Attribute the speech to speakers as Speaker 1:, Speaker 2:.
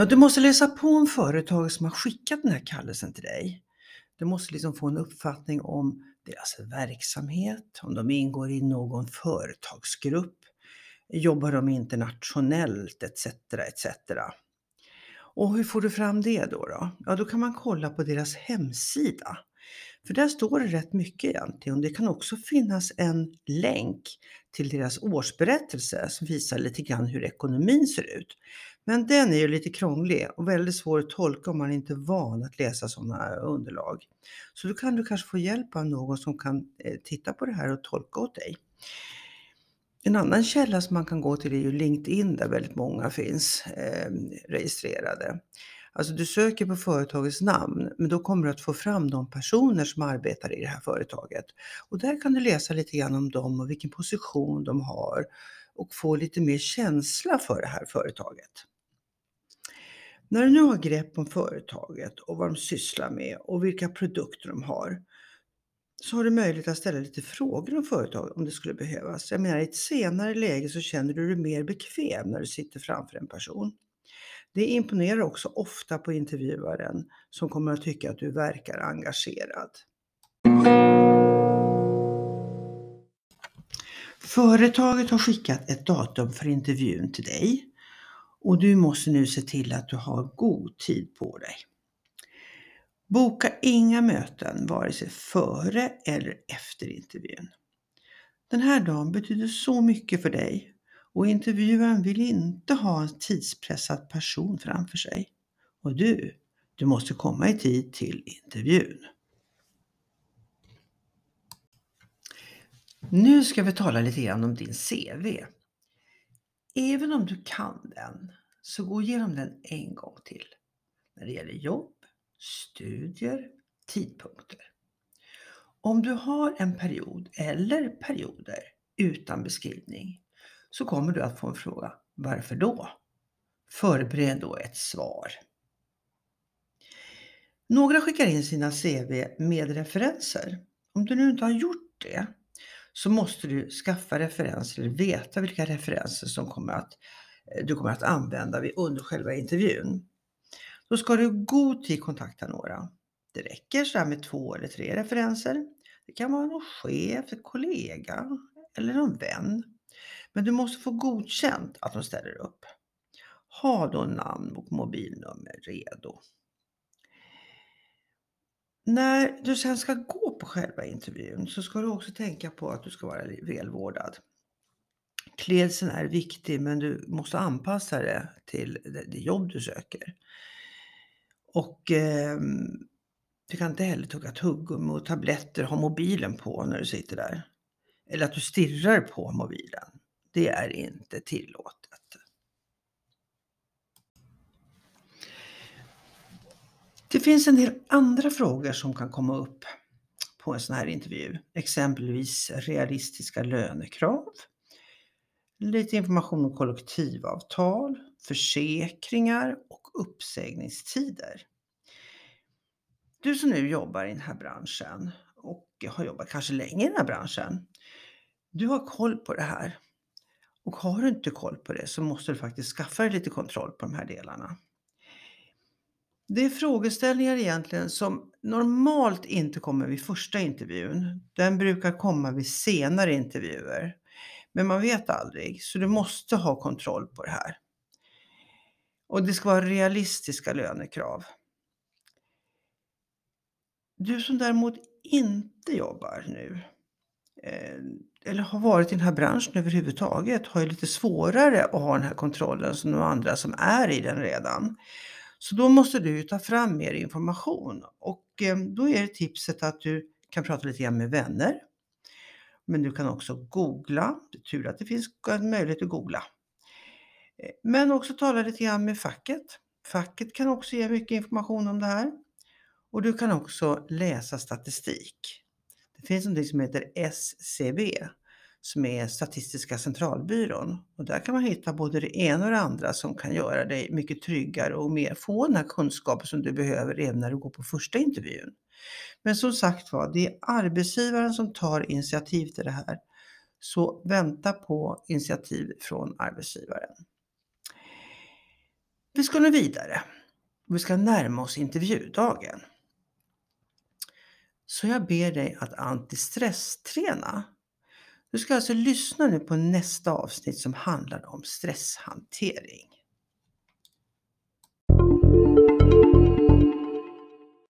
Speaker 1: Ja, du måste läsa på om företaget som har skickat den här kallelsen till dig. Du måste liksom få en uppfattning om deras verksamhet, om de ingår i någon företagsgrupp, jobbar de internationellt etc. etc. Och hur får du fram det då? då? Ja, då kan man kolla på deras hemsida. För där står det rätt mycket egentligen. Det kan också finnas en länk till deras årsberättelse som visar lite grann hur ekonomin ser ut. Men den är ju lite krånglig och väldigt svår att tolka om man inte är van att läsa sådana underlag. Så då kan du kanske få hjälp av någon som kan eh, titta på det här och tolka åt dig. En annan källa som man kan gå till är ju LinkedIn där väldigt många finns eh, registrerade. Alltså du söker på företagets namn, men då kommer du att få fram de personer som arbetar i det här företaget. Och där kan du läsa lite grann om dem och vilken position de har och få lite mer känsla för det här företaget. När du nu har grepp om företaget och vad de sysslar med och vilka produkter de har, så har du möjlighet att ställa lite frågor om företaget om det skulle behövas. Jag menar i ett senare läge så känner du dig mer bekväm när du sitter framför en person. Det imponerar också ofta på intervjuaren som kommer att tycka att du verkar engagerad. Företaget har skickat ett datum för intervjun till dig och du måste nu se till att du har god tid på dig. Boka inga möten vare sig före eller efter intervjun. Den här dagen betyder så mycket för dig och intervjuaren vill inte ha en tidspressad person framför sig. Och du, du måste komma i tid till intervjun. Nu ska vi tala lite grann om din CV. Även om du kan den, så gå igenom den en gång till. När det gäller jobb, studier, tidpunkter. Om du har en period eller perioder utan beskrivning så kommer du att få en fråga. Varför då? Förbered då ett svar. Några skickar in sina CV med referenser. Om du nu inte har gjort det så måste du skaffa referenser, eller veta vilka referenser som kommer att, eh, du kommer att använda under själva intervjun. Då ska du i god tid kontakta några. Det räcker så här med två eller tre referenser. Det kan vara någon chef, en kollega eller någon vän. Men du måste få godkänt att de ställer upp. Ha då namn och mobilnummer redo. När du sen ska gå på själva intervjun så ska du också tänka på att du ska vara välvårdad. Klädseln är viktig men du måste anpassa det till det jobb du söker. Och eh, du kan inte heller tugga tuggummi och tabletter ha mobilen på när du sitter där. Eller att du stirrar på mobilen. Det är inte tillåtet. Det finns en del andra frågor som kan komma upp på en sån här intervju. Exempelvis realistiska lönekrav, lite information om kollektivavtal, försäkringar och uppsägningstider. Du som nu jobbar i den här branschen och har jobbat kanske länge i den här branschen. Du har koll på det här. Och har du inte koll på det så måste du faktiskt skaffa dig lite kontroll på de här delarna. Det är frågeställningar egentligen som normalt inte kommer vid första intervjun. Den brukar komma vid senare intervjuer. Men man vet aldrig, så du måste ha kontroll på det här. Och det ska vara realistiska lönekrav. Du som däremot inte jobbar nu, eh, eller har varit i den här branschen överhuvudtaget, har ju lite svårare att ha den här kontrollen som de andra som är i den redan. Så då måste du ta fram mer information och eh, då är det tipset att du kan prata lite grann med vänner. Men du kan också googla. Det är tur att det finns en möjlighet att googla. Eh, men också tala lite grann med facket. Facket kan också ge mycket information om det här. Och du kan också läsa statistik. Det finns något som heter SCB som är Statistiska centralbyrån. Och där kan man hitta både det ena och det andra som kan göra dig mycket tryggare och mer, få den här kunskapen som du behöver även när du går på första intervjun. Men som sagt var, det är arbetsgivaren som tar initiativ till det här. Så vänta på initiativ från arbetsgivaren. Vi ska nu vidare. Vi ska närma oss intervjudagen. Så jag ber dig att antistressträna. Du ska alltså lyssna nu på nästa avsnitt som handlar om stresshantering.